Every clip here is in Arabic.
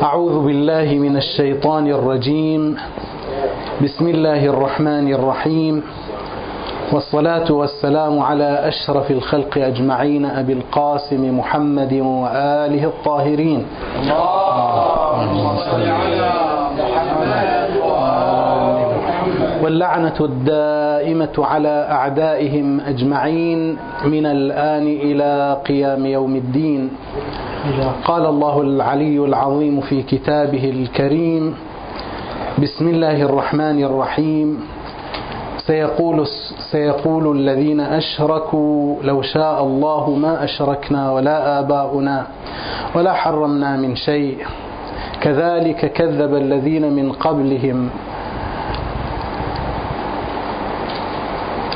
أعوذ بالله من الشيطان الرجيم. بسم الله الرحمن الرحيم. والصلاة والسلام على أشرف الخلق أجمعين أبي القاسم محمد وآله الطاهرين. اللهم صل على محمد واللعنة الدائمة على أعدائهم أجمعين من الآن إلى قيام يوم الدين. قال الله العلي العظيم في كتابه الكريم بسم الله الرحمن الرحيم. سيقول سيقول الذين أشركوا لو شاء الله ما أشركنا ولا آباؤنا ولا حرمنا من شيء. كذلك كذب الذين من قبلهم.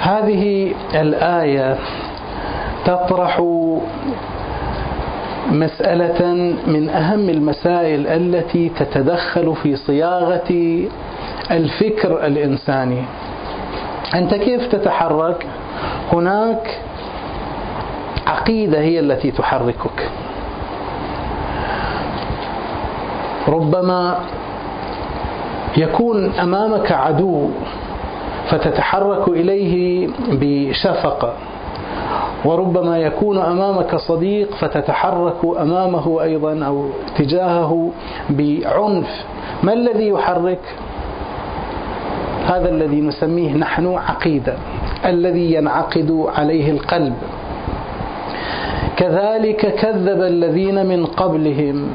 هذه الآية تطرح مسألة من أهم المسائل التي تتدخل في صياغة الفكر الإنساني. أنت كيف تتحرك؟ هناك عقيدة هي التي تحركك. ربما يكون أمامك عدو فتتحرك إليه بشفقة. وربما يكون أمامك صديق فتتحرك أمامه أيضا أو تجاهه بعنف. ما الذي يحرك؟ هذا الذي نسميه نحن عقيدة الذي ينعقد عليه القلب. كذلك كذب الذين من قبلهم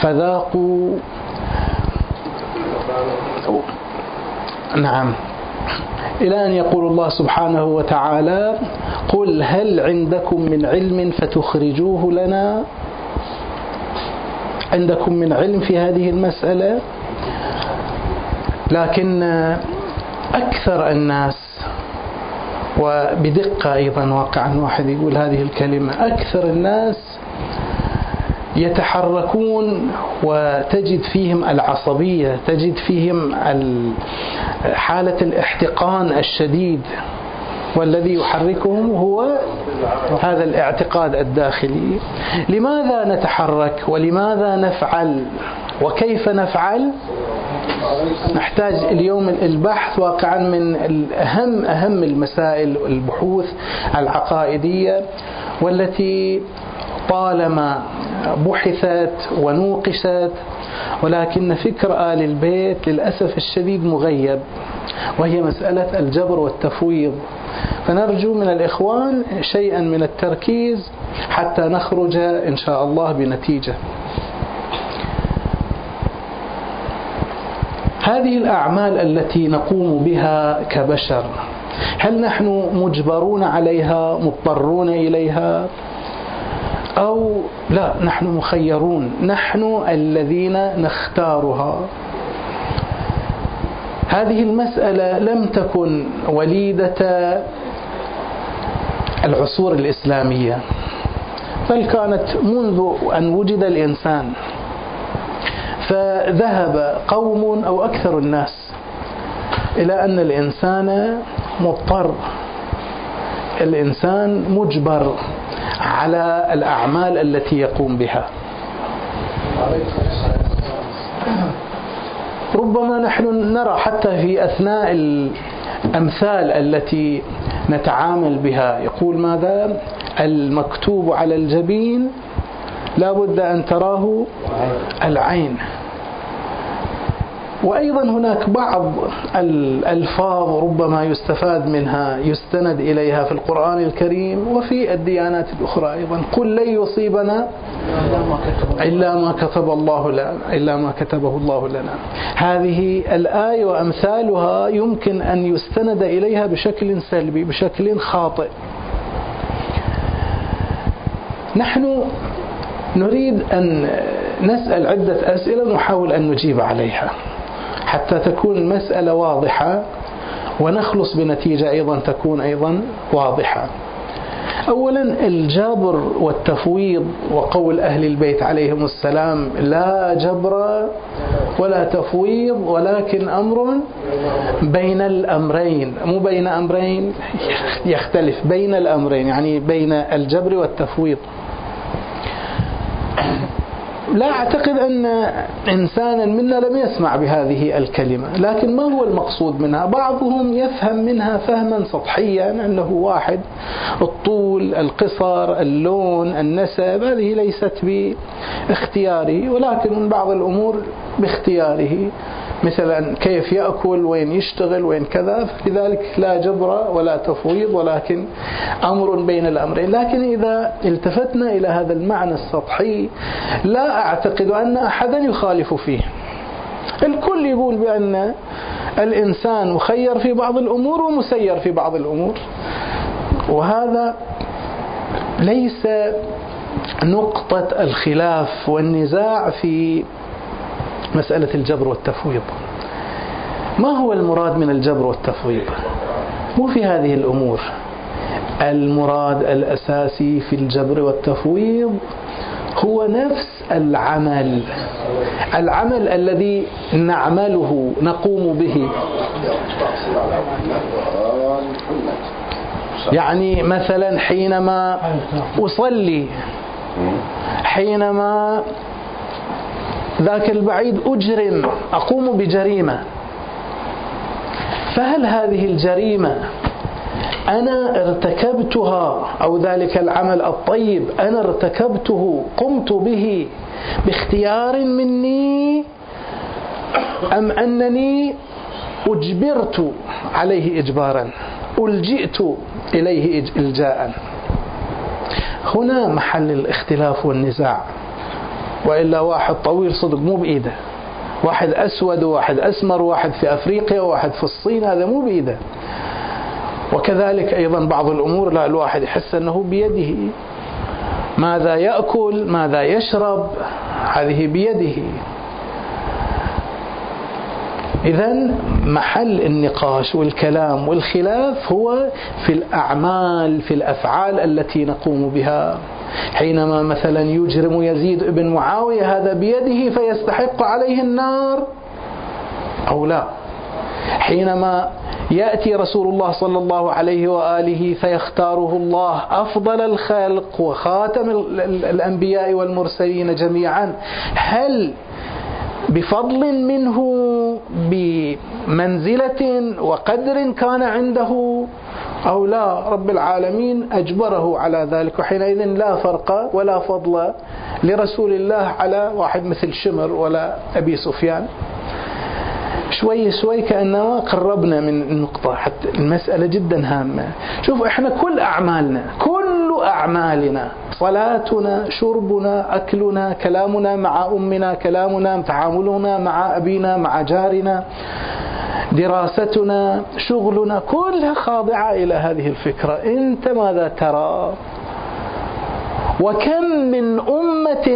فذاقوا. نعم. إلى أن يقول الله سبحانه وتعالى قل هل عندكم من علم فتخرجوه لنا؟ عندكم من علم في هذه المسألة؟ لكن أكثر الناس وبدقة أيضا واقعا واحد يقول هذه الكلمة أكثر الناس يتحركون وتجد فيهم العصبية تجد فيهم حالة الاحتقان الشديد. والذي يحركهم هو هذا الاعتقاد الداخلي. لماذا نتحرك ولماذا نفعل؟ وكيف نفعل؟ نحتاج اليوم البحث واقعا من أهم أهم المسائل البحوث العقائدية والتي طالما بحثت ونوقشت ولكن فكر آل البيت للأسف الشديد مغيب وهي مسألة الجبر والتفويض. فنرجو من الإخوان شيئا من التركيز حتى نخرج إن شاء الله بنتيجة. هذه الأعمال التي نقوم بها كبشر هل نحن مجبرون عليها مضطرون إليها؟ أو لا نحن مخيرون. نحن الذين نختارها. هذه المسألة لم تكن وليدة العصور الإسلامية بل كانت منذ أن وجد الإنسان. فذهب قوم أو أكثر الناس إلى أن الإنسان مضطر الإنسان مجبر. على الأعمال التي يقوم بها. ربما نحن نرى حتى في أثناء الأمثال التي نتعامل بها. يقول ماذا؟ المكتوب على الجبين لا بد أن تراه العين. وأيضا هناك بعض الألفاظ ربما يستفاد منها يستند إليها في القرآن الكريم وفي الديانات الأخرى أيضا. قل لن يصيبنا إلا ما كتب الله لنا إلا ما كتبه الله لنا. هذه الآية وأمثالها يمكن أن يستند إليها بشكل سلبي بشكل خاطئ. نحن نريد أن نسأل عدة أسئلة نحاول أن نجيب عليها. حتى تكون المسألة واضحة ونخلص بنتيجة أيضا تكون أيضا واضحة. أولا الجبر والتفويض وقول أهل البيت عليهم السلام لا جبر ولا تفويض ولكن أمر بين الأمرين. مو بين أمرين يختلف بين الأمرين يعني بين الجبر والتفويض. لا أعتقد أن إنسانا منا لم يسمع بهذه الكلمة لكن ما هو المقصود منها؟ بعضهم يفهم منها فهما سطحيا أنه واحد الطول القصر اللون النسب هذه ليست باختياره ولكن بعض الأمور باختياره مثلا كيف يأكل وين يشتغل وين كذا فلذلك لا جبر ولا تفويض ولكن أمر بين الأمرين. لكن إذا التفتنا إلى هذا المعنى السطحي لا أعتقد أن أحدا يخالف فيه. الكل يقول بأن الإنسان مخير في بعض الأمور ومسير في بعض الأمور. وهذا ليس نقطة الخلاف والنزاع في مسألة الجبر والتفويض. ما هو المراد من الجبر والتفويض؟ مو في هذه الأمور. المراد الأساسي في الجبر والتفويض هو نفس العمل. العمل الذي نعمله نقوم به. يعني مثلا حينما أصلي حينما ذاك البعيد أجرم أقوم بجريمة. فهل هذه الجريمة أنا ارتكبتها أو ذلك العمل الطيب أنا ارتكبته قمت به باختيار مني أم أنني أجبرت عليه إجبارا ألجئت إليه إلجاء. هنا محل الاختلاف والنزاع وإلا واحد طويل صدق مو بإيده واحد أسود وواحد أسمر وواحد في أفريقيا وواحد في الصين هذا مو بإيده. وكذلك أيضا بعض الأمور لا الواحد يحس أنه بيده. ماذا يأكل؟ ماذا يشرب؟ هذه بيده. إذا محل النقاش والكلام والخلاف هو في الأعمال في الأفعال التي نقوم بها. حينما مثلا يجرم يزيد بن معاوية هذا بيده فيستحق عليه النار أو لا. حينما يأتي رسول الله صلى الله عليه وآله فيختاره الله أفضل الخلق وخاتم الأنبياء والمرسلين جميعا. هل بفضل منه بمنزلة وقدر كان عنده أو لا؟ رب العالمين أجبره على ذلك وحينئذ لا فرق ولا فضل لرسول الله على واحد مثل شمر ولا أبي سفيان. شوي شوي كأنما قربنا من النقطة حتى المسألة جدا هامة. شوف إحنا كل أعمالنا كل أعمالنا صلاتنا شربنا أكلنا كلامنا مع أمنا كلامنا تعاملنا مع أبينا مع جارنا دراستنا شغلنا كلها خاضعة إلى هذه الفكرة. أنت ماذا ترى؟ وكم من أمة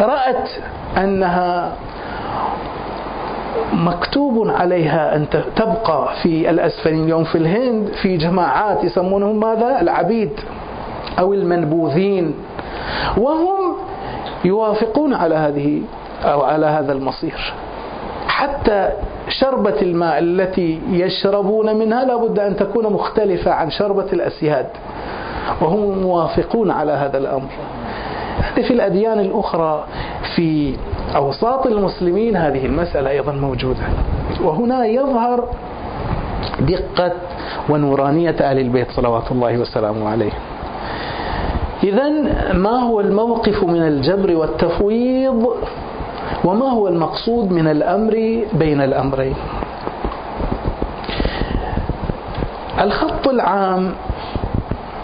رأت أنها مكتوب عليها أن تبقى في الأسفلين. اليوم في الهند في جماعات يسمونهم ماذا؟ العبيد أو المنبوذين. وهم يوافقون على هذه أو على هذا المصير. حتى شربة الماء التي يشربون منها لابد أن تكون مختلفة عن شربة الأسياد. وهم موافقون على هذا الأمر. في الأديان الأخرى في أوساط المسلمين هذه المسألة أيضا موجودة. وهنا يظهر دقة ونورانية أهل البيت صلوات الله وسلامه عليه. إذا ما هو الموقف من الجبر والتفويض؟ وما هو المقصود من الأمر بين الأمرين؟ الخط العام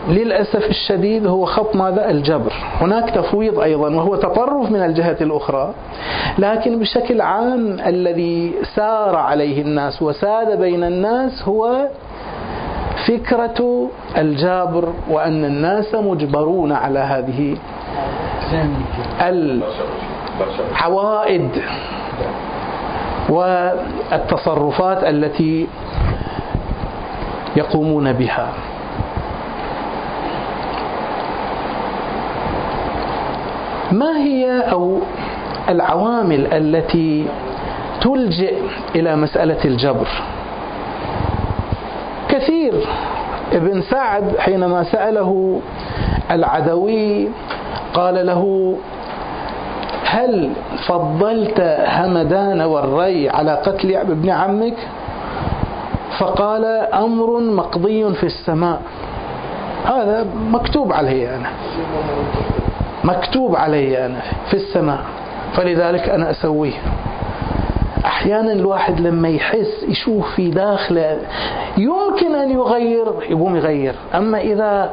للأسف الشديد هو خط ماذا؟ الجبر. هناك تفويض أيضا وهو تطرف من الجهة الأخرى لكن بشكل عام الذي سار عليه الناس وساد بين الناس هو فكرة الجابر وأن الناس مجبرون على هذه العوائد والتصرفات التي يقومون بها. ما هي أو العوامل التي تلجئ إلى مسألة الجبر؟ كثير. ابن سعد حينما سأله العدوي قال له هل فضلت همدان والري على قتل ابن عمك؟ فقال أمر مقضي في السماء. هذا مكتوب علي أنا. مكتوب علي أنا في السماء فلذلك أنا أسويه. أحيانا الواحد لما يحس يشوف في داخله يمكن أن يغير يقوم يغير. أما إذا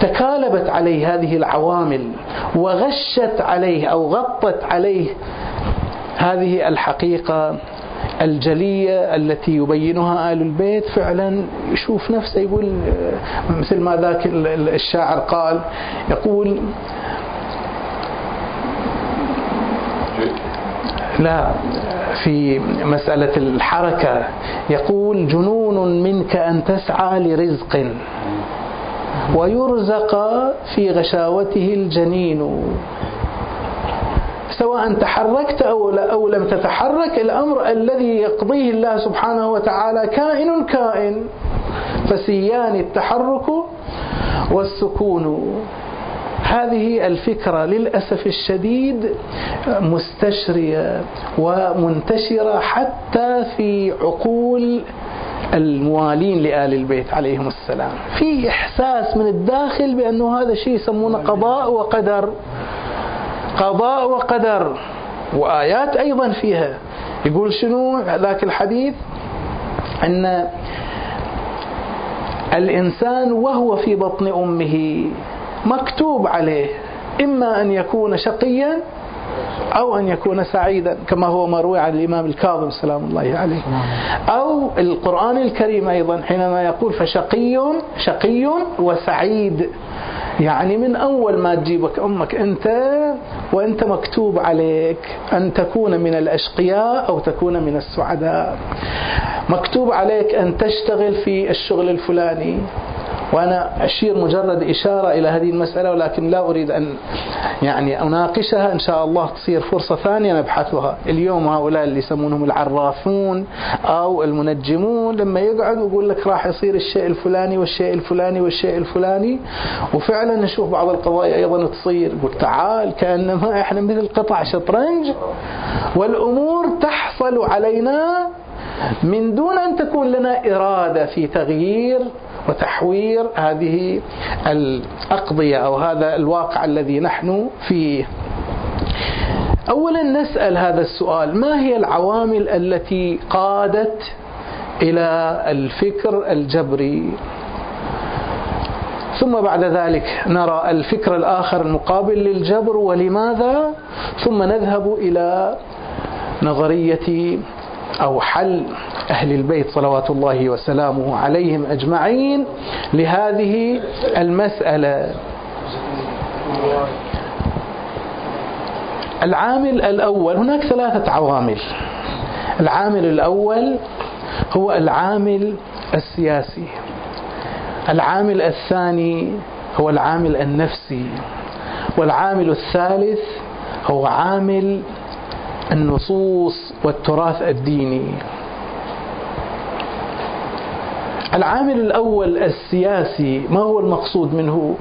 تكالبت عليه هذه العوامل وغشت عليه أو غطت عليه هذه الحقيقة الجلية التي يبينها آل البيت فعلا يشوف نفسه يقول مثل ما ذاك الشاعر قال يقول لا في مسألة الحركة يقول جنون منك أن تسعى لرزق ويرزق في غشاوته الجنين. سواء تحركت أو, أو لم تتحرك الأمر الذي يقضيه الله سبحانه وتعالى كائن كائن. فسيان التحرك والسكون. هذه الفكرة للأسف الشديد مستشرية ومنتشرة حتى في عقول الموالين لآل البيت عليهم السلام. في إحساس من الداخل بأنه هذا شيء يسمونه قضاء وقدر. قضاء وقدر. وآيات أيضا فيها. يقول شنو ذاك الحديث؟ أن الإنسان وهو في بطن أمه مكتوب عليه إما أن يكون شقيا أو أن يكون سعيدا كما هو مروي عن الإمام الكاظم سلام الله عليه. أو القرآن الكريم أيضا حينما يقول فشقي شقي وسعيد. يعني من أول ما تجيبك أمك أنت وأنت مكتوب عليك أن تكون من الأشقياء أو تكون من السعداء. مكتوب عليك أن تشتغل في الشغل الفلاني. وأنا أشير مجرد إشارة إلى هذه المسألة ولكن لا أريد أن يعني أناقشها. إن شاء الله تصير فرصة ثانية نبحثها. اليوم هؤلاء اللي يسمونهم العرافون أو المنجمون لما يقعد ويقول لك راح يصير الشيء الفلاني والشيء الفلاني والشيء الفلاني وفعلا نشوف بعض القضايا أيضا تصير. يقول تعال كأنما إحنا مثل قطع شطرنج والأمور تحصل علينا من دون أن تكون لنا إرادة في تغيير وتحوير هذه الأقضية أو هذا الواقع الذي نحن فيه. أولا نسأل هذا السؤال ما هي العوامل التي قادت إلى الفكر الجبري؟ ثم بعد ذلك نرى الفكر الآخر المقابل للجبر ولماذا؟ ثم نذهب إلى نظرية أو حل أهل البيت صلوات الله وسلامه عليهم أجمعين لهذه المسألة. العامل الأول هناك ثلاثة عوامل. العامل الأول هو العامل السياسي. العامل الثاني هو العامل النفسي. والعامل الثالث هو عامل النصوص والتراث الديني. العامل الأول السياسي ما هو المقصود منه؟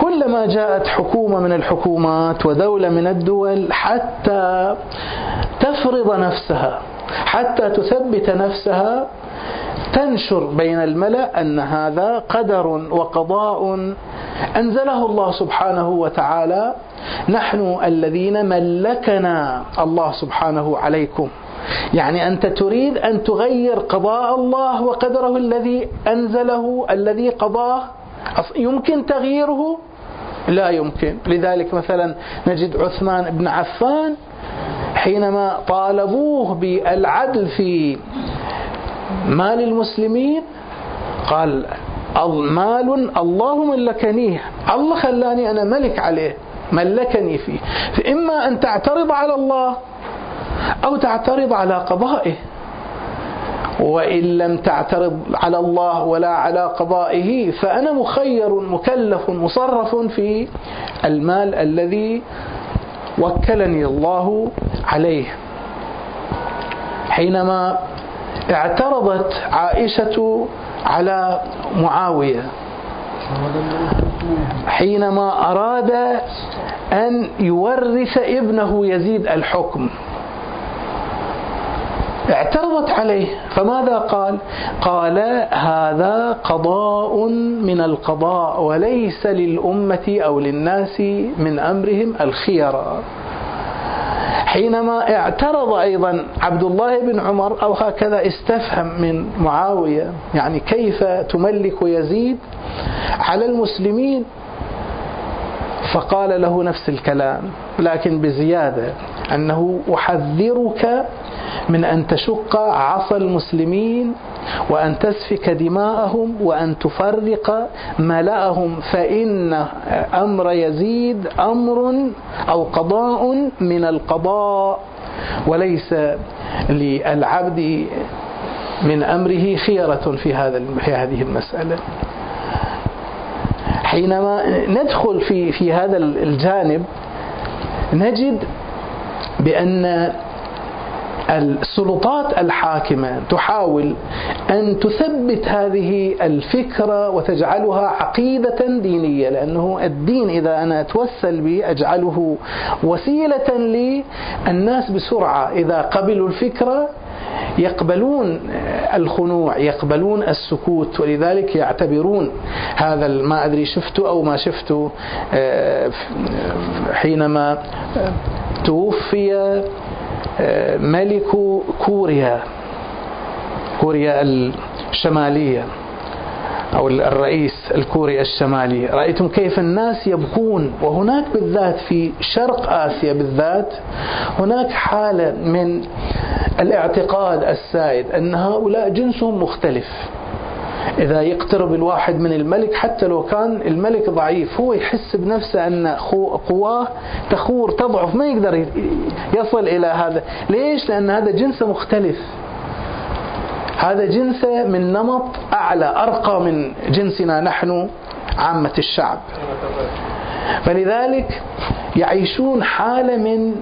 كلما جاءت حكومة من الحكومات ودولة من الدول حتى تفرض نفسها حتى تثبت نفسها تنشر بين الملأ أن هذا قدر وقضاء أنزله الله سبحانه وتعالى. نحن الذين ملكنا الله سبحانه عليكم. يعني أنت تريد أن تغير قضاء الله وقدره الذي أنزله الذي قضاه. يمكن تغييره؟ لا يمكن. لذلك مثلا نجد عثمان بن عفان حينما طالبوه بالعدل في مال المسلمين قال مال الله ملكنيه الله خلاني أنا ملك عليه ملكني فيه. فإما أن تعترض على الله أو تعترض على قضائه. وإن لم تعترض على الله ولا على قضائه فأنا مخير مكلف مصرف في المال الذي وكلني الله عليه. حينما اعترضت عائشة على معاوية حينما أراد أن يورث ابنه يزيد الحكم. اعترضت عليه. فماذا قال؟ قال هذا قضاء من القضاء وليس للأمة أو للناس من أمرهم الخيرة حينما اعترض أيضا عبد الله بن عمر أو هكذا استفهم من معاوية يعني كيف تملك يزيد على المسلمين؟ فقال له نفس الكلام لكن بزيادة أنه أحذرك من أن تشق عصا المسلمين وأن تسفك دماءهم وأن تفرق ملأهم فإن أمر يزيد أمر أو قضاء من القضاء وليس للعبد من أمره خيرة في هذا في هذه المسألة. حينما ندخل في في هذا الجانب نجد بأن السلطات الحاكمة تحاول أن تثبت هذه الفكرة وتجعلها عقيدة دينية لأنه الدين إذا أنا أتوسل به أجعله وسيلة للناس بسرعة. إذا قبلوا الفكرة يقبلون الخنوع يقبلون السكوت ولذلك يعتبرون هذا ما أدري شفته أو ما شفته آه، حينما توفي آه، ملك كوريا كوريا الشمالية أو الرئيس الكوري الشمالي. رأيتم كيف الناس يبكون؟ وهناك بالذات في شرق آسيا بالذات هناك حالة من الاعتقاد السائد أن هؤلاء جنسهم مختلف. إذا يقترب الواحد من الملك حتى لو كان الملك ضعيف هو يحس بنفسه أن قواه تخور تضعف ما يقدر يصل إلى هذا. ليش؟ لأن هذا جنسه مختلف. هذا جنسه من نمط أعلى أرقى من جنسنا نحن عامة الشعب. فلذلك يعيشون حالة من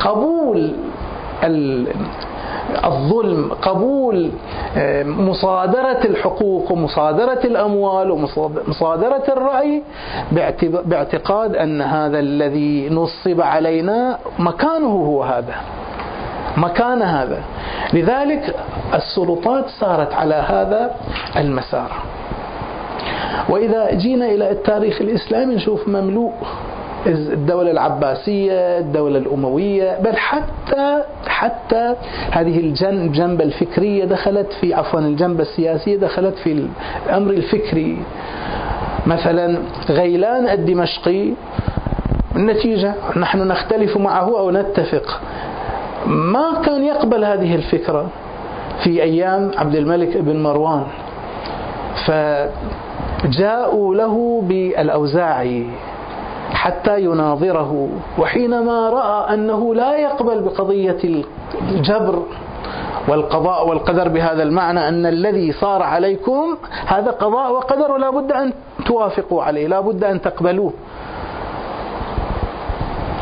قبول الظلم قبول آه، مصادرة الحقوق ومصادرة الأموال ومصادرة الرأي باعتقاد أن هذا الذي نصب علينا مكانه هو هذا مكان هذا. لذلك السلطات صارت على هذا المسار. وإذا جينا إلى التاريخ الإسلامي نشوف مملوء. الدولة العباسية الدولة الأموية بل حتى حتى هذه الجنبة الفكرية دخلت في عفوا الجنبة السياسية دخلت في الأمر الفكري. مثلا غيلان الدمشقي النتيجة نحن نختلف معه أو نتفق. ما كان يقبل هذه الفكرة في أيام عبد الملك بن مروان. فجاءوا له بالأوزاعي. حتى يناظره. وحينما رأى أنه لا يقبل بقضية الجبر والقضاء والقدر بهذا المعنى أن الذي صار عليكم هذا قضاء وقدر ولا بد أن توافقوا عليه لا بد أن تقبلوه.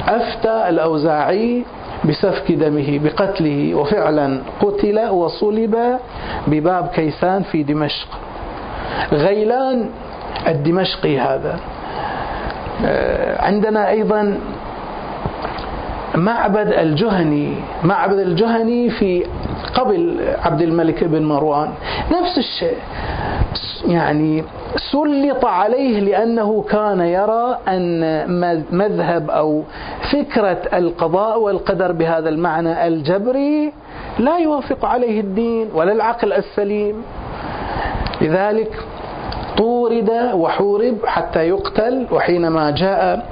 أفتى الأوزاعي بسفك دمه بقتله وفعلا قتل وصلب بباب كيسان في دمشق. غيلان الدمشقي هذا. عندنا أيضا معبد الجهني معبد الجهني في قبل عبد الملك بن مروان. نفس الشيء يعني سلط عليه لأنه كان يرى أن مذهب أو فكرة القضاء والقدر بهذا المعنى الجبري لا يوافق عليه الدين ولا العقل السليم. لذلك طورد وحورب حتى يقتل وحينما جاء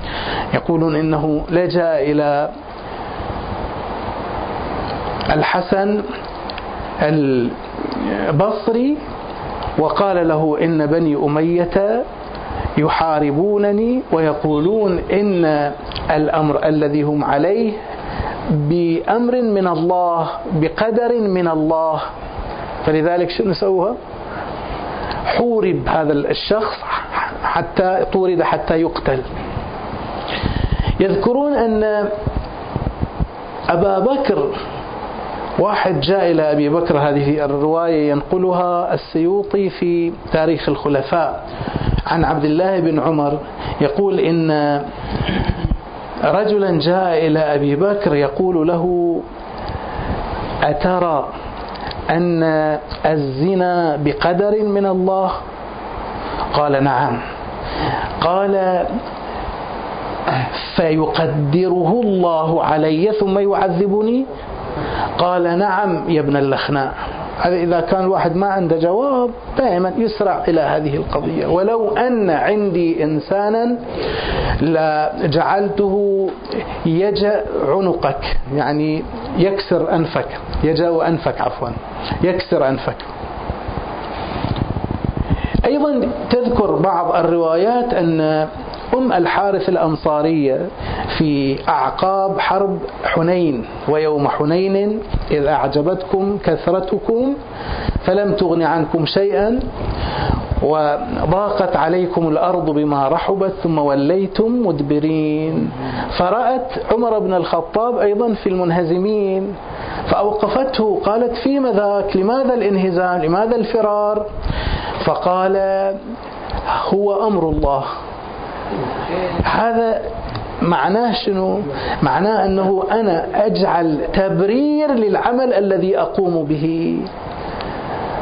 يقولون إنه لجأ إلى الحسن البصري وقال له إن بني أمية يحاربونني ويقولون إن الأمر الذي هم عليه بأمر من الله بقدر من الله فلذلك شنو سوها؟ حورب هذا الشخص حتى طورد حتى يقتل. يذكرون أن أبا بكر واحد جاء إلى أبي بكر هذه الرواية ينقلها السيوطي في تاريخ الخلفاء عن عبد الله بن عمر يقول إن رجلا جاء إلى أبي بكر يقول له أترى أن الزنا بقدر من الله؟ قال نعم. قال فيقدره الله علي ثم يعذبني؟ قال نعم يا ابن اللخناء هذا إذا كان الواحد ما عنده جواب دائما يسرع إلى هذه القضية. ولو أن عندي إنسانا لجعلته يجأ عنقك. يعني يكسر أنفك. يجأ أنفك عفوا. يكسر أنفك. أيضا تذكر بعض الروايات أن أم الحارث الأنصارية في أعقاب حرب حنين ويوم حنين إذ أعجبتكم كثرتكم فلم تغن عنكم شيئا. وضاقت عليكم الأرض بما رحبت ثم وليتم مدبرين. فرأت عمر بن الخطاب أيضا في المنهزمين فأوقفته قالت فيما ذاك؟ لماذا الانهزام؟ لماذا الفرار؟ فقال هو أمر الله. هذا معناه شنو؟ معناه أنه أنا أجعل تبرير للعمل الذي أقوم به.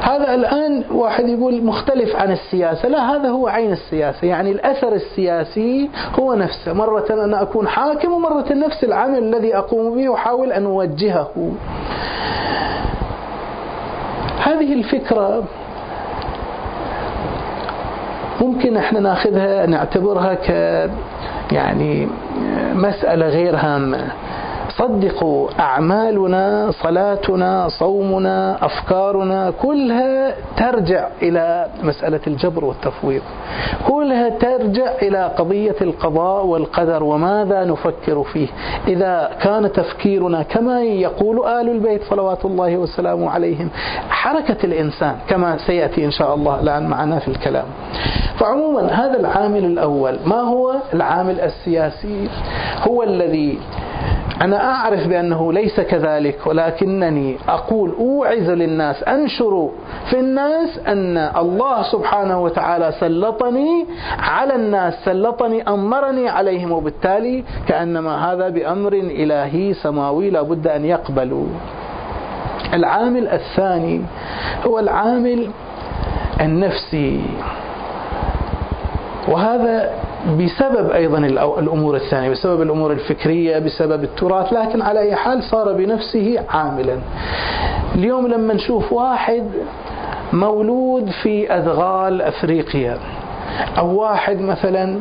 هذا الآن واحد يقول مختلف عن السياسة. لا هذا هو عين السياسة. يعني الأثر السياسي هو نفسه. مرة أنا أكون حاكم ومرة نفس العمل الذي أقوم به وأحاول أن أوجهه. هذه الفكرة ممكن إحنا ناخذها نعتبرها ك يعني مسألة غير هامة. صدقوا أعمالنا صلاتنا صومنا أفكارنا كلها ترجع إلى مسألة الجبر والتفويض. كلها ترجع إلى قضية القضاء والقدر وماذا نفكر فيه. إذا كان تفكيرنا كما يقول آل البيت صلوات الله وسلامه عليهم حركة الإنسان كما سيأتي إن شاء الله الآن معنا في الكلام. فعموما هذا العامل الأول ما هو العامل السياسي؟ هو الذي أنا أعرف بأنه ليس كذلك ولكنني أقول أوعز للناس أنشر في الناس أن الله سبحانه وتعالى سلطني على الناس سلطني أمرني عليهم وبالتالي كأنما هذا بأمر إلهي سماوي لابد أن يقبلوا العامل الثاني هو العامل النفسي وهذا بسبب أيضا الأمور الثانية بسبب الأمور الفكرية بسبب التراث لكن على أي حال صار بنفسه عاملا. اليوم لما نشوف واحد مولود في أدغال أفريقيا أو واحد مثلا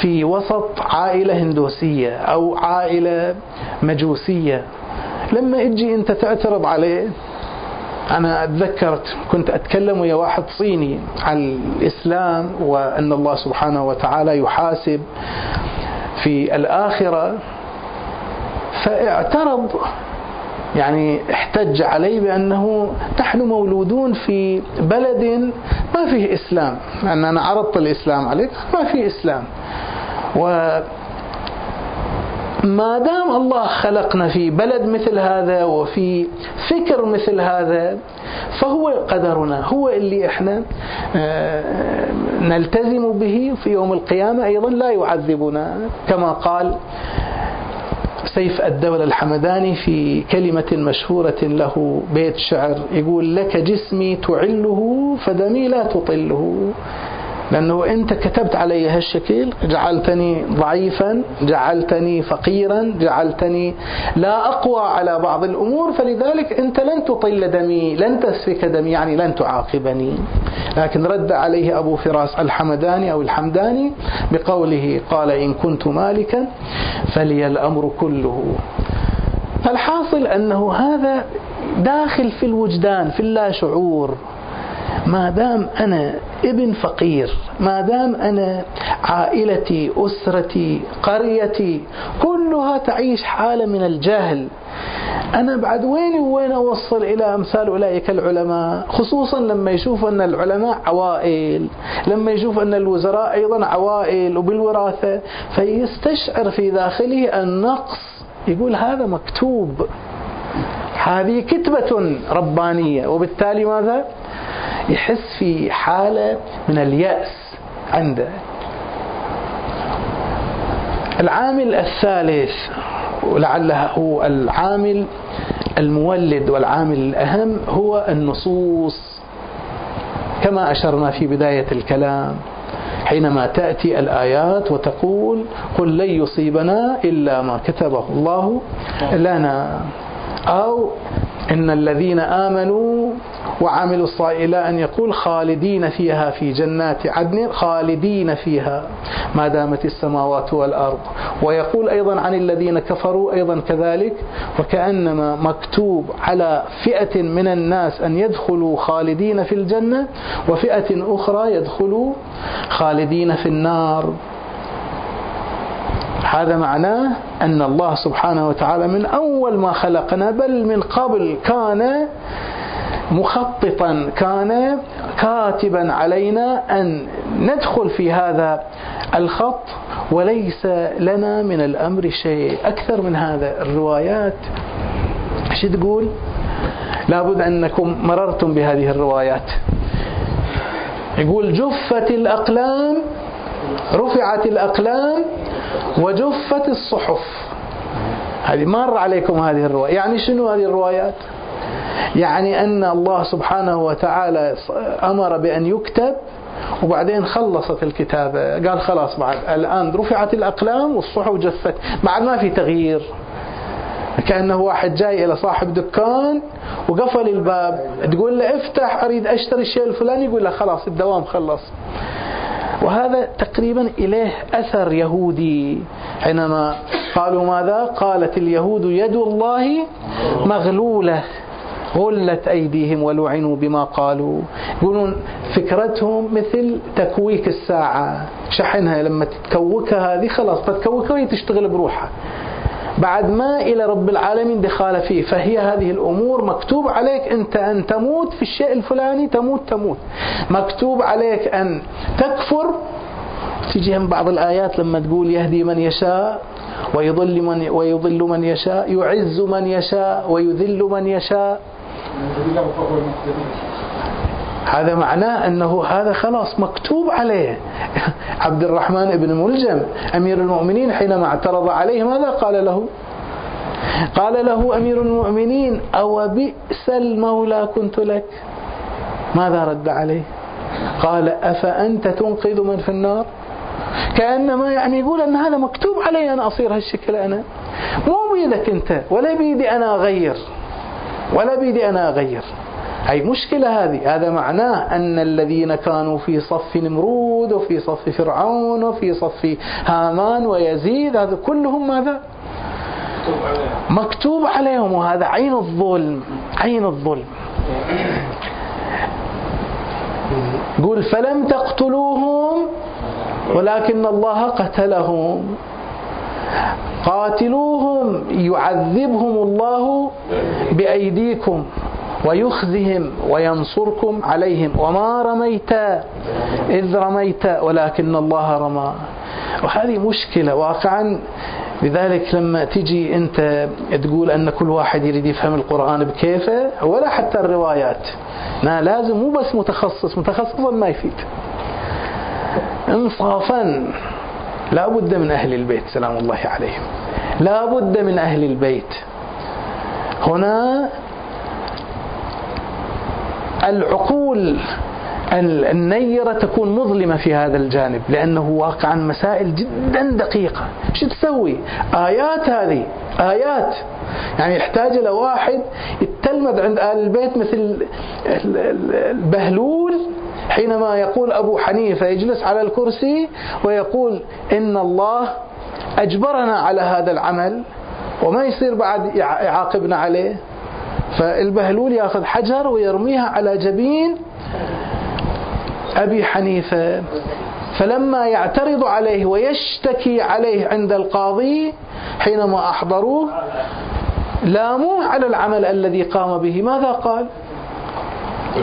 في وسط عائلة هندوسية أو عائلة مجوسية لما أجي أنت تعترض عليه أنا أتذكرت كنت أتكلم ويا واحد صيني عن الإسلام وأن الله سبحانه وتعالى يحاسب في الآخرة فاعترض يعني احتج علي بأنه نحن مولودون في بلد ما فيه إسلام أن أنا عرضت الإسلام عليك ما فيه إسلام. و ما دام الله خلقنا في بلد مثل هذا وفي فكر مثل هذا فهو قدرنا هو اللي إحنا آه، نلتزم به في يوم القيامة. أيضا لا يعذبنا كما قال سيف الدولة الحمداني في كلمة مشهورة له بيت شعر يقول لك جسمي تعله فدمي لا تطله. لأنه أنت كتبت علي هالشكل جعلتني ضعيفا جعلتني فقيرا جعلتني لا أقوى على بعض الأمور فلذلك أنت لن تطل دمي لن تسفك دمي يعني لن تعاقبني. لكن رد عليه أبو فراس الحمداني أو الحمداني بقوله قال إن كنت مالكا فلي الأمر كله. فالحاصل أنه هذا داخل في الوجدان في اللاشعور ما دام أنا ابن فقير ما دام أنا عائلتي أسرتي قريتي كلها تعيش حالة من الجهل أنا بعد وين وين أوصل إلى أمثال أولئك العلماء؟ خصوصا لما يشوف أن العلماء عوائل لما يشوف أن الوزراء أيضا عوائل وبالوراثة فيستشعر في داخله النقص يقول هذا مكتوب. هذه كتبة ربانية وبالتالي ماذا؟ يحس في حالة من اليأس عنده. العامل الثالث ولعله هو العامل المولد والعامل الأهم هو النصوص. كما أشرنا في بداية الكلام حينما تأتي الآيات وتقول قل لن يصيبنا إلا ما كتبه الله لنا. أو إن الذين آمنوا وعملوا الصالحات إلى أن يقول خالدين فيها في جنات عدن خالدين فيها ما دامت السماوات والأرض. ويقول أيضا عن الذين كفروا أيضا كذلك وكأنما مكتوب على فئة من الناس أن يدخلوا خالدين في الجنة وفئة أخرى يدخلوا خالدين في النار. هذا معناه أن الله سبحانه وتعالى من أول ما خلقنا بل من قبل كان مخططا كان كاتبا علينا أن ندخل في هذا الخط وليس لنا من الأمر شيء. أكثر من هذا الروايات. شو تقول؟ لابد أنكم مررتم بهذه الروايات. يقول جفت الأقلام رفعت الأقلام وجفت الصحف. هذه مر عليكم هذه الرواية. يعني شنو هذه الروايات؟ يعني أن الله سبحانه وتعالى أمر بأن يكتب وبعدين خلصت الكتابة قال خلاص بعد الآن رفعت الأقلام والصحف جفت. بعد ما في تغيير. كأنه واحد جاي إلى صاحب دكان وقفل الباب. تقول له افتح أريد أشتري الشيء الفلاني يقول له خلاص الدوام خلص. وهذا تقريبا إليه أثر يهودي. حينما قالوا ماذا؟ قالت اليهود يد الله مغلولة. غلت أيديهم ولعنوا بما قالوا. يقولون فكرتهم مثل تكويك الساعة. شحنها لما تتكوكها هذه خلاص تتكوكها وهي تشتغل بروحها. بعد ما إلى رب العالمين دخال فيه فهي هذه الأمور مكتوب عليك أنت أن تموت في الشيء الفلاني تموت تموت. مكتوب عليك أن تكفر. تجي هم بعض الآيات لما تقول يهدي من يشاء ويضل من ويضل من يشاء يعز من يشاء ويذل من يشاء. هذا معناه أنه هذا خلاص مكتوب عليه. عبد الرحمن بن ملجم أمير المؤمنين حينما اعترض عليه ماذا قال له؟ قال له أمير المؤمنين أو بئس المولى كنت لك؟ ماذا رد عليه؟ قال أفأنت تنقذ من في النار؟ كأنما يعني يقول أن هذا مكتوب علي أنا أصير هالشكل أنا. مو بيدك أنت ولا بيدي أنا أغير. ولا بيدي أنا أغير. هي مشكلة هذه. هذا معناه أن الذين كانوا في صف نمرود وفي صف فرعون وفي صف هامان ويزيد هذا كلهم ماذا؟ مكتوب عليهم وهذا عين الظلم عين الظلم. قل فلم تقتلوهم ولكن الله قتلهم. قاتلوهم يعذبهم الله بأيديكم ويخزهم وينصركم عليهم. وما رميت إذ رميت ولكن الله رمى. وهذه مشكلة واقعا. لذلك لما تجي أنت تقول أن كل واحد يريد يفهم القرآن بكيفه ولا حتى الروايات. لا لازم مو بس متخصص متخصصا ما يفيد. انصافا. لا بد من أهل البيت سلام الله عليهم. لا بد من أهل البيت. هنا العقول النيرة تكون مظلمة في هذا الجانب لأنه واقعا مسائل جدا دقيقة. شو تسوي؟ آيات هذه آيات. يعني يحتاج إلى واحد يتلمذ عند آل البيت مثل البهلول حينما يقول أبو حنيفة يجلس على الكرسي ويقول إن الله أجبرنا على هذا العمل وما يصير بعد يعاقبنا عليه. فالبهلول يأخذ حجر ويرميها على جبين أبي حنيفة. فلما يعترض عليه ويشتكي عليه عند القاضي حينما أحضروه لاموه على العمل الذي قام به. ماذا قال؟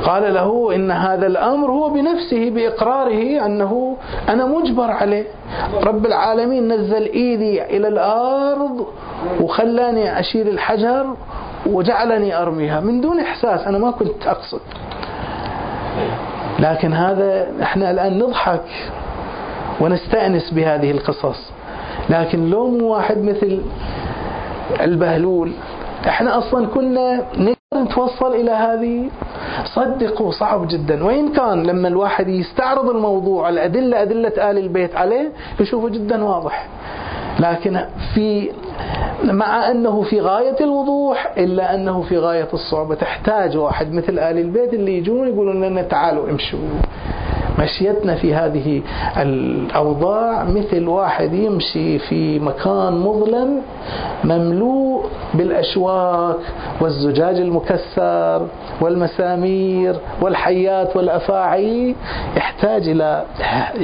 قال له إن هذا الأمر هو بنفسه بإقراره أنه أنا مجبر عليه. رب العالمين نزل إيدي إلى الأرض وخلاني أشيل الحجر وجعلني أرميها. من دون إحساس أنا ما كنت أقصد. لكن هذا إحنا الآن نضحك ونستأنس بهذه القصص. لكن لو مو واحد مثل البهلول إحنا أصلا كنا نقدر نتوصل إلى هذه صدقوا صعب جدا. وإن كان لما الواحد يستعرض الموضوع الأدلة أدلة آل البيت عليه يشوفه جدا واضح. لكن في مع أنه في غاية الوضوح إلا أنه في غاية الصعوبة تحتاج واحد مثل آل البيت اللي يجون يقولون لنا تعالوا امشوا. مشيتنا في هذه الأوضاع مثل واحد يمشي في مكان مظلم مملوء بالأشواك والزجاج المكسر والمسامير والحيات والأفاعي يحتاج إلى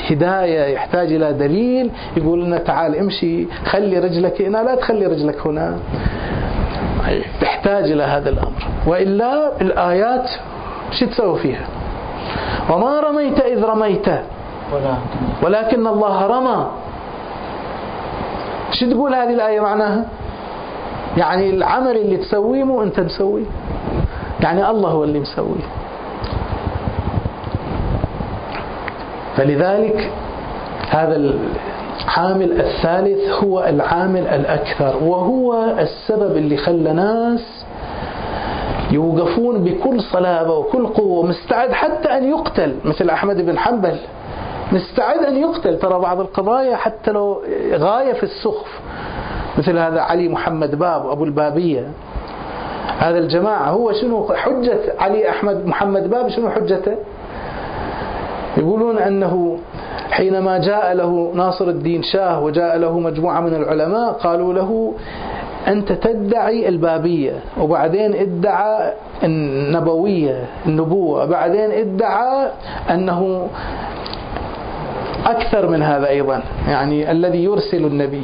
هداية يحتاج إلى دليل يقول لنا تعال امشي خلي رجلك هنا لا تخلي رجلك هنا. تحتاج إلى هذا الأمر. وإلا الآيات شو تسوي فيها؟ وما رميت إذ رميت. ولكن الله رمى. شو تقول هذه الآية معناها؟ يعني العمل اللي تسويه مو أنت مسويه يعني الله هو اللي مسويه. فلذلك هذا العامل الثالث هو العامل الأكثر وهو السبب اللي خلى ناس يوقفون بكل صلابة وكل قوة مستعد حتى أن يقتل مثل أحمد بن حنبل. مستعد أن يقتل. ترى بعض القضايا حتى لو غاية في السخف. مثل هذا علي محمد باب أبو البابية. هذا الجماعة هو شنو حجة علي أحمد محمد باب؟ شنو حجته؟ يقولون أنه حينما جاء له ناصر الدين شاه وجاء له مجموعة من العلماء قالوا له أنت تدعي البابية وبعدين ادعى النبوية النبوة بعدين ادعى أنه أكثر من هذا أيضا يعني الذي يرسل النبي.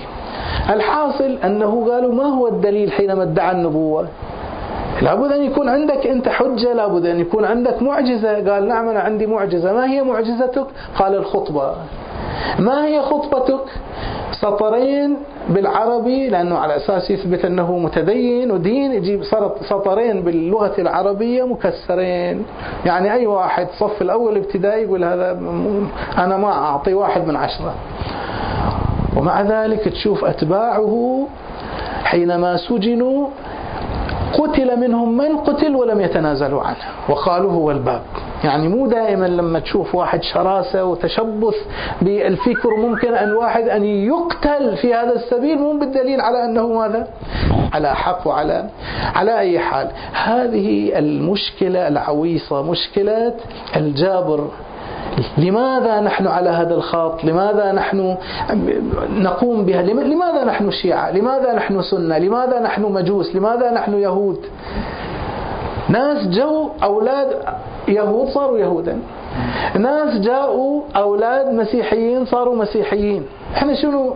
الحاصل أنه قالوا ما هو الدليل حينما ادعى النبوة؟ لابد أن يكون عندك أنت حجة لابد أن يكون عندك معجزة. قال نعم أنا عندي معجزة. ما هي معجزتك؟ قال الخطبة. ما هي خطبتك؟ سطرين بالعربي لأنه على أساس يثبت أنه متدين ودين يجيب سطرين باللغة العربية مكسرين. يعني أي واحد صف الأول ابتدائي يقول هذا أنا ما أعطي واحد من عشرة. ومع ذلك تشوف أتباعه حينما سجنوا قتل منهم من قتل ولم يتنازلوا عنه. وقالوا هو الباب. يعني مو دائما لما تشوف واحد شراسة وتشبث بالفكر ممكن أن واحد أن يقتل في هذا السبيل مو بالدليل على أنه ماذا؟ على حق وعلى على أي حال. هذه المشكلة العويصة مشكلة الجابر. لماذا نحن على هذا الخط لماذا نحن نقوم بها؟ لماذا نحن شيعة؟ لماذا نحن سنة؟ لماذا نحن مجوس؟ لماذا نحن يهود؟ ناس جو أولاد يهود صاروا يهودا. ناس جاءوا أولاد مسيحيين صاروا مسيحيين. إحنا شنو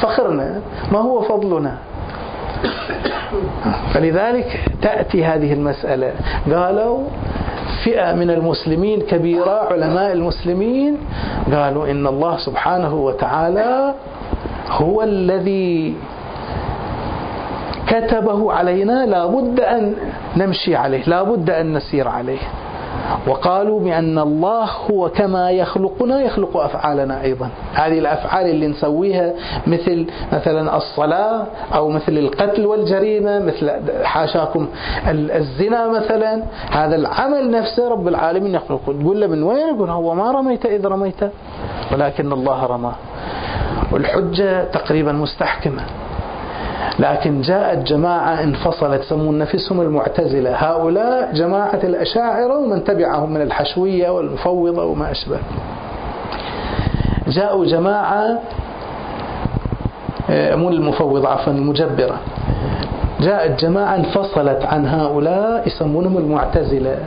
فخرنا؟ ما هو فضلنا؟ فلذلك تأتي هذه المسألة. قالوا فئة من المسلمين كبيرة علماء المسلمين قالوا إن الله سبحانه وتعالى هو الذي كتبه علينا لا بد أن نمشي عليه لا بد أن نسير عليه. وقالوا بأن الله هو كما يخلقنا يخلق أفعالنا أيضا. هذه الأفعال اللي نسويها مثل مثلا الصلاة أو مثل القتل والجريمة مثل حاشاكم الزنا مثلا. هذا العمل نفسه رب العالمين يخلقه. تقول له من وين؟ يقول هو ما رميت إذ رميت ولكن الله رمى والحجة تقريبا مستحكمة. لكن جاءت جماعة انفصلت يسمون نفسهم المعتزلة. هؤلاء جماعة الأشاعرة ومن تبعهم من الحشوية والمفوضة وما أشبه. جاءوا جماعة آه، مو المفوضة عفوا المجبرة. جاءت جماعة انفصلت عن هؤلاء يسمونهم المعتزلة.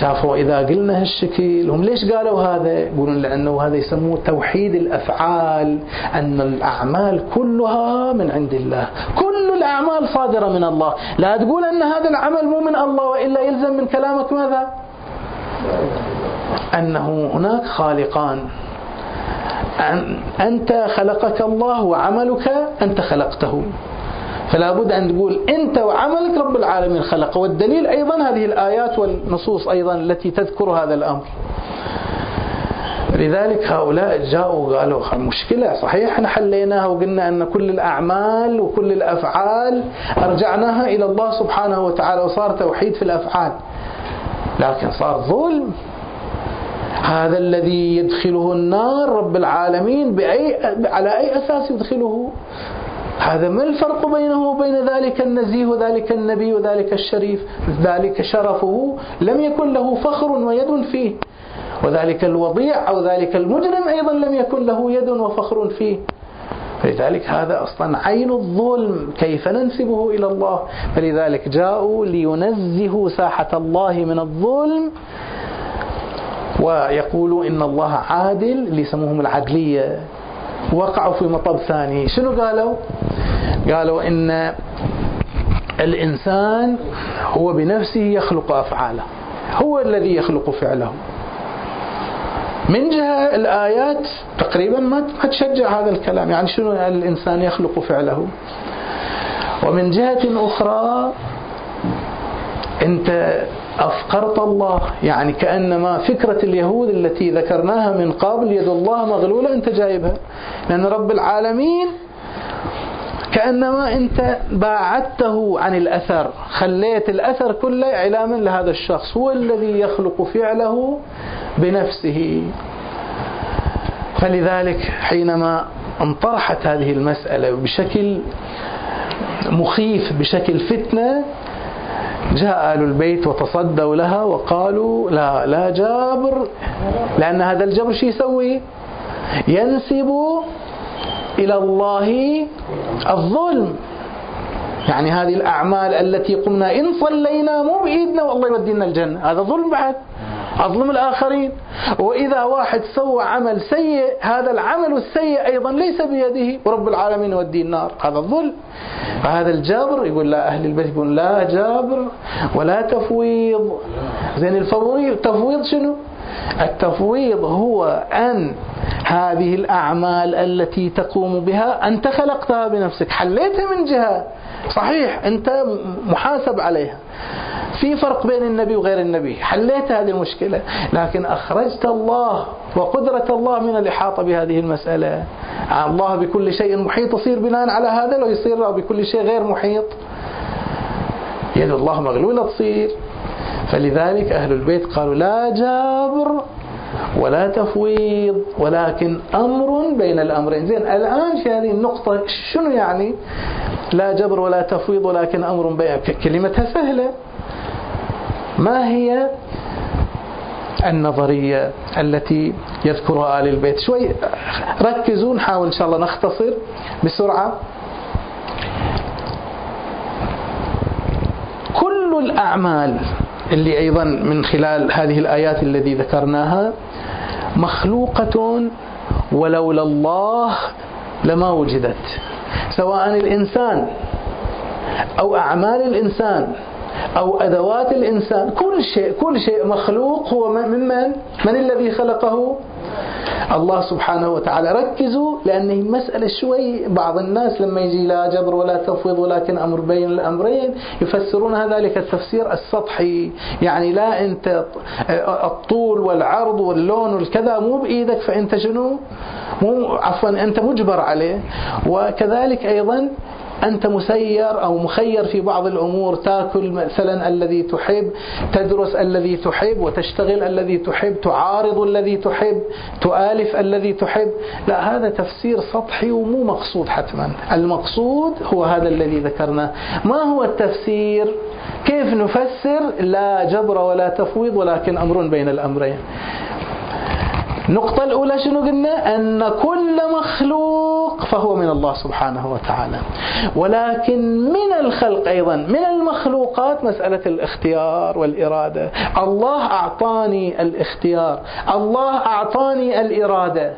شافوا إذا قلنا هالشكل هم ليش قالوا هذا؟ يقولون لأنه هذا يسموه توحيد الأفعال أن الأعمال كلها من عند الله كل الأعمال صادرة من الله. لا تقول أن هذا العمل مو من الله وإلا يلزم من كلامك ماذا؟ أنه هناك خالقان. أنت خلقك الله وعملك أنت خلقته. فلا بد أن تقول أنت وعملك رب العالمين خلق. والدليل أيضا هذه الآيات والنصوص أيضا التي تذكر هذا الأمر. لذلك هؤلاء جاءوا وقالوا مشكلة صحيح إحنا حليناها وقلنا أن كل الأعمال وكل الأفعال أرجعناها إلى الله سبحانه وتعالى وصار توحيد في الأفعال. لكن صار ظلم. هذا الذي يدخله النار رب العالمين بأي على أي أساس يدخله؟ هذا ما الفرق بينه وبين ذلك النزيه وذلك النبي وذلك الشريف؟ ذلك شرفه لم يكن له فخر ويد فيه. وذلك الوضيع أو ذلك المجرم أيضا لم يكن له يد وفخر فيه. فلذلك هذا أصلا عين الظلم. كيف ننسبه إلى الله؟ فلذلك جاءوا لينزهوا ساحة الله من الظلم ويقولوا إن الله عادل اللي يسموهم العدلية. وقعوا في مطب ثاني. شنو قالوا؟ قالوا إن الإنسان هو بنفسه يخلق أفعاله. هو الذي يخلق فعله. من جهة الآيات تقريبا ما تشجع هذا الكلام. يعني شنو الإنسان يخلق فعله؟ ومن جهة أخرى أنت أفقرت الله. يعني كأنما فكرة اليهود التي ذكرناها من قبل يد الله مغلولة أنت جايبها. لأن رب العالمين كأنما أنت باعدته عن الأثر خليت الأثر كله إعلاما لهذا الشخص. هو الذي يخلق فعله بنفسه. فلذلك حينما انطرحت هذه المسألة بشكل مخيف بشكل فتنة جاء آل البيت وتصدوا لها وقالوا لا لا جابر لأن هذا الجبر شو يسوي؟ ينسب إلى الله الظلم. يعني هذه الأعمال التي قمنا إن صلينا مو بإيدنا والله يودينا الجنة. هذا ظلم بعد. أظلم الآخرين. وإذا واحد سوى عمل سيء هذا العمل السيء أيضا ليس بيده. ورب العالمين يودي النار. هذا الظلم. فهذا الجبر يقول لا أهل البيت يقول لا جابر ولا تفويض. زين الفويض تفويض شنو؟ التفويض هو أن هذه الأعمال التي تقوم بها أنت خلقتها بنفسك. حليتها من جهة. صحيح أنت محاسب عليها. في فرق بين النبي وغير النبي. حليت هذه المشكلة لكن أخرجت الله وقدرة الله من الإحاطة بهذه المسألة. الله بكل شيء محيط يصير بناء على هذا لو يصير بكل شيء غير محيط. يد الله مغلولة تصير. فلذلك أهل البيت قالوا لا جابر ولا تفويض ولكن أمر بين الأمرين. زين الآن في هذه النقطة شنو يعني لا جبر ولا تفويض ولكن أمر بين كلمتها سهلة. ما هي النظرية التي يذكرها آل البيت؟ شوي ركزوا نحاول إن شاء الله نختصر بسرعة. كل الأعمال اللي أيضا من خلال هذه الآيات الذي ذكرناها مخلوقة ولولا الله لما وجدت. سواء الإنسان أو أعمال الإنسان أو أدوات الإنسان. كل شيء كل شيء مخلوق هو ممن من الذي خلقه؟ الله سبحانه وتعالى. ركزوا لأن المسألة شوي. بعض الناس لما يجي لا جبر ولا تفويض ولكن أمر بين الأمرين يفسرون ذلك التفسير السطحي. يعني لا أنت الطول والعرض واللون والكذا مو بإيدك فأنت شنو؟ مو عفوا أنت مجبر عليه. وكذلك أيضا أنت مسير أو مخير في بعض الأمور تأكل مثلا الذي تحب تدرس الذي تحب وتشتغل الذي تحب تعارض الذي تحب تؤالف الذي تحب. لا هذا تفسير سطحي ومو مقصود حتما. المقصود هو هذا الذي ذكرناه. ما هو التفسير؟ كيف نفسر؟ لا جبر ولا تفويض ولكن أمر بين الأمرين. النقطة الأولى شنو قلنا؟ أن كل مخلوق فهو من الله سبحانه وتعالى. ولكن من الخلق أيضا من المخلوقات مسألة الاختيار والإرادة. الله أعطاني الاختيار. الله أعطاني الإرادة.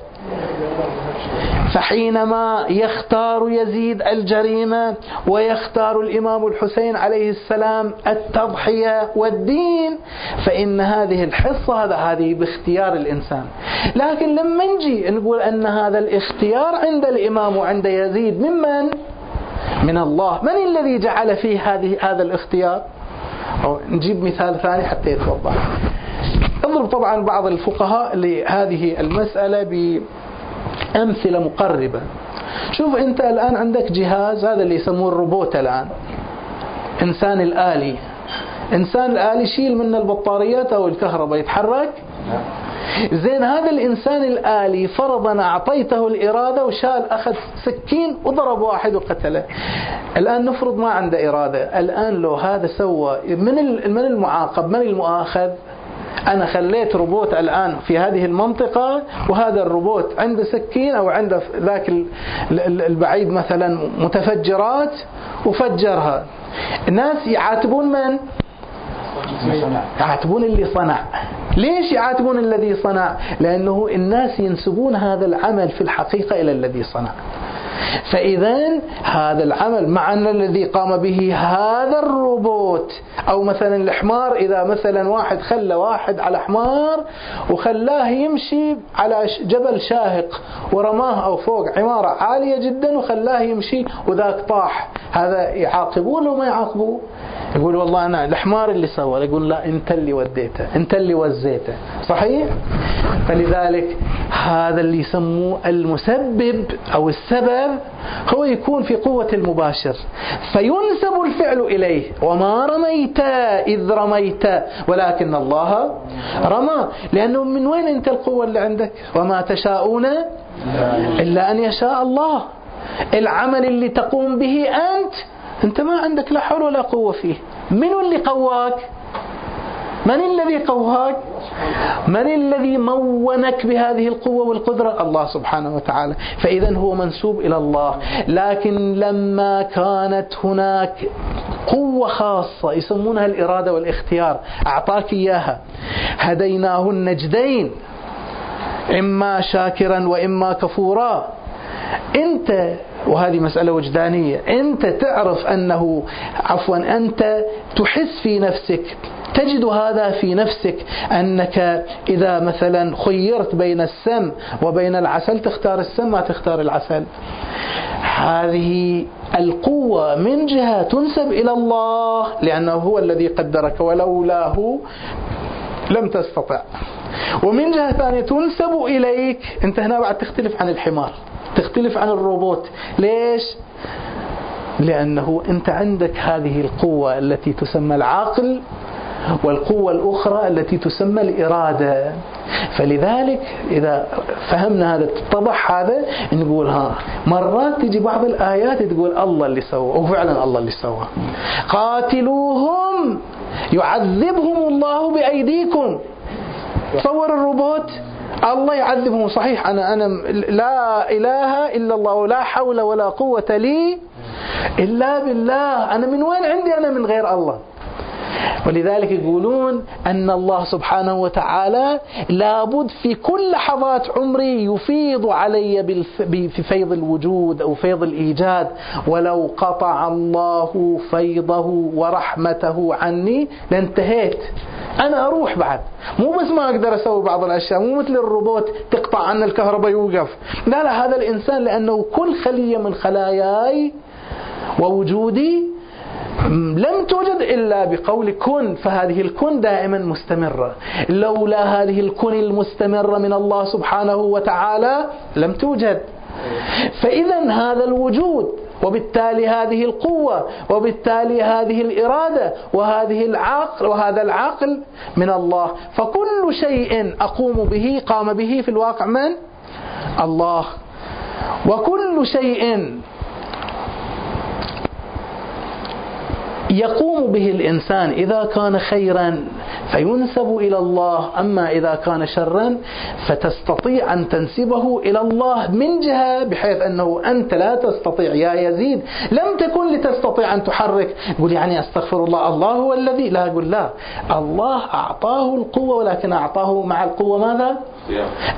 فحينما يختار يزيد الجريمة ويختار الإمام الحسين عليه السلام التضحية والدين فإن هذه الحصة هذا هذه باختيار الإنسان. لكن لما نجي نقول أن هذا الاختيار عند الإمام وعند يزيد ممن؟ من الله. من الذي جعل فيه هذه هذا الاختيار؟ أو نجيب مثال ثاني حتى يتوضح. يضرب طبعا بعض الفقهاء لهذه المسألة بأمثلة مقربة. شوف أنت الآن عندك جهاز هذا اللي يسموه الروبوت الآن. إنسان الآلي. إنسان الآلي يشيل من البطاريات أو الكهرباء يتحرك؟ زين هذا الإنسان الآلي فرضا أعطيته الإرادة وشال أخذ سكين وضرب واحد وقتله. الآن نفرض ما عنده إرادة. الآن لو هذا سوى من من المعاقب؟ من المؤاخذ؟ أنا خليت روبوت الآن في هذه المنطقة وهذا الروبوت عنده سكين أو عنده ذاك البعيد مثلا متفجرات وفجرها. الناس يعاتبون من؟ يعاتبون اللي صنع. ليش يعاتبون الذي صنع؟ لأنه الناس ينسبون هذا العمل في الحقيقة إلى الذي صنع. فإذا هذا العمل مع أن الذي قام به هذا الروبوت أو مثلا الحمار إذا مثلا واحد خلى واحد على حمار وخلاه يمشي على جبل شاهق ورماه أو فوق عمارة عالية جدا وخلاه يمشي وذاك طاح. هذا يعاقبوه لو ما يعاقبوه؟ يقول والله أنا الحمار اللي سوى يقول لا أنت اللي وديته أنت اللي وزيته. صحيح؟ فلذلك هذا اللي يسموه المسبب أو السبب هو يكون في قوة المباشر. فينسب الفعل إليه. وما رميت إذ رميت. ولكن الله رمى. لأنه من وين أنت القوة اللي عندك؟ وما تشاءون إلا أن يشاء الله. العمل اللي تقوم به أنت. أنت ما عندك لا حول ولا قوة فيه. من اللي قواك؟ من الذي قواك من الذي مونك بهذه القوة والقدرة؟ الله سبحانه وتعالى. فإذا هو منسوب إلى الله. لكن لما كانت هناك قوة خاصة يسمونها الإرادة والاختيار أعطاك إياها. هديناه النجدين إما شاكرا وإما كفورا. أنت وهذه مسألة وجدانية أنت تعرف أنه عفوا أنت تحس في نفسك تجد هذا في نفسك أنك إذا مثلا خيرت بين السم وبين العسل تختار السم ما تختار العسل. هذه القوة من جهة تنسب إلى الله لأنه هو الذي قدرك ولولاه لم تستطع. ومن جهة ثانية تنسب إليك أنت هنا بعد تختلف عن الحمار تختلف عن الروبوت. ليش؟ لأنه أنت عندك هذه القوة التي تسمى العقل. والقوة الأخرى التي تسمى الإرادة. فلذلك إذا فهمنا هذا اتضح هذا نقول ها مرات تجي بعض الآيات تقول الله اللي سوى وفعلا الله اللي سوى. قاتلوهم يعذبهم الله بأيديكم. تصور الروبوت الله يعذبهم. صحيح أنا أنا لا إله إلا الله ولا حول ولا قوة لي إلا بالله. أنا من وين عندي؟ أنا من غير الله. ولذلك يقولون أن الله سبحانه وتعالى لابد في كل لحظات عمري يفيض علي في فيض الوجود أو فيض الإيجاد. ولو قطع الله فيضه ورحمته عني لانتهيت. أنا أروح بعد. مو بس ما أقدر أسوي بعض الأشياء. مو مثل الروبوت تقطع عنا الكهرباء يوقف. لا لا هذا الإنسان لأنه كل خلية من خلاياي ووجودي لم توجد إلا بقول كن فهذه الكن دائما مستمرة. لولا هذه الكن المستمرة من الله سبحانه وتعالى لم توجد. فإذا هذا الوجود وبالتالي هذه القوة وبالتالي هذه الإرادة وهذه العقل وهذا العقل من الله. فكل شيء أقوم به قام به في الواقع من؟ الله. وكل شيء يقوم به الإنسان إذا كان خيرا فينسب إلى الله أما إذا كان شرا فتستطيع أن تنسبه إلى الله من جهة بحيث أنه أنت لا تستطيع يا يزيد لم تكن لتستطيع أن تحرك. يقول يعني أستغفر الله الله هو الذي لا أقول لا الله أعطاه القوة ولكن أعطاه مع القوة ماذا؟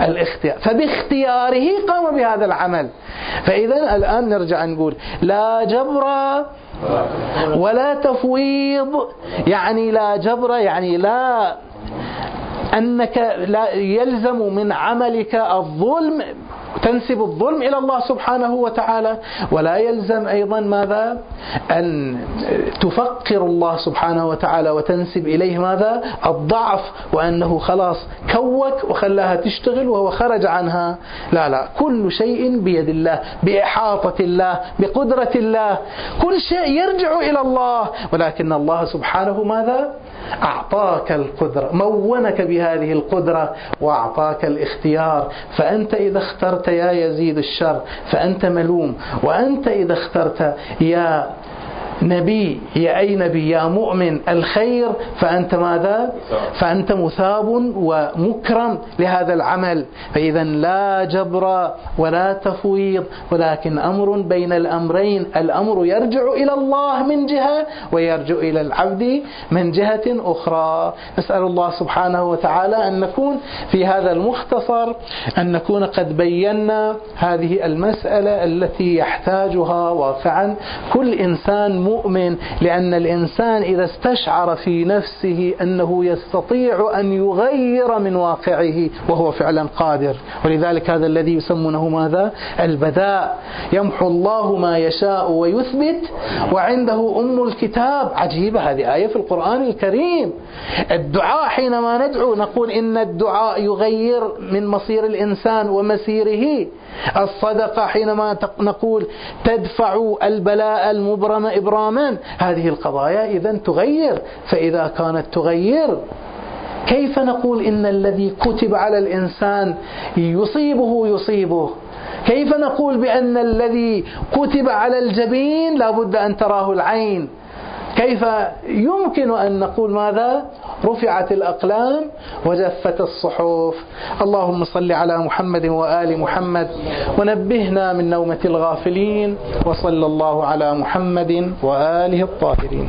الاختيار. فباختياره قام بهذا العمل. فإذا الآن نرجع نقول لا جبر ولا تفويض. يعني لا جبر يعني لا أنك لا يلزم من عملك الظلم تنسب الظلم إلى الله سبحانه وتعالى. ولا يلزم أيضا ماذا؟ أن تفقر الله سبحانه وتعالى وتنسب إليه ماذا؟ الضعف وأنه خلاص كوك وخلاها تشتغل وهو خرج عنها. لا لا كل شيء بيد الله بإحاطة الله بقدرة الله. كل شيء يرجع إلى الله. ولكن الله سبحانه ماذا؟ أعطاك القدرة مونك بهذه القدرة وأعطاك الاختيار. فأنت إذا اخترت يا يزيد الشر فأنت ملوم. وأنت إذا اخترت يا نبي يا أي نبي؟ يا مؤمن الخير فأنت ماذا؟ فأنت مثاب ومكرم لهذا العمل. فإذا لا جبر ولا تفويض ولكن أمر بين الأمرين. الأمر يرجع إلى الله من جهة ويرجع إلى العبد من جهة أخرى. نسأل الله سبحانه وتعالى أن نكون في هذا المختصر أن نكون قد بينا هذه المسألة التي يحتاجها واقعا. كل إنسان مؤمن لأن الإنسان إذا استشعر في نفسه أنه يستطيع أن يغير من واقعه وهو فعلا قادر. ولذلك هذا الذي يسمونه ماذا؟ البداء يمحو الله ما يشاء ويثبت وعنده أم الكتاب. عجيبة هذه آية في القرآن الكريم. الدعاء حينما ندعو نقول إن الدعاء يغير من مصير الإنسان ومسيره. الصدقة حينما نقول تدفع البلاء المبرم إبراما هذه القضايا إذا تغير فإذا كانت تغير كيف نقول إن الذي كتب على الإنسان يصيبه يصيبه؟ كيف نقول بأن الذي كتب على الجبين لابد أن تراه العين؟ كيف يمكن أن نقول ماذا؟ رفعت الأقلام وجفت الصحف. اللهم صل على محمد وآل محمد ونبهنا من نومة الغافلين وصلى الله على محمد وآله الطاهرين.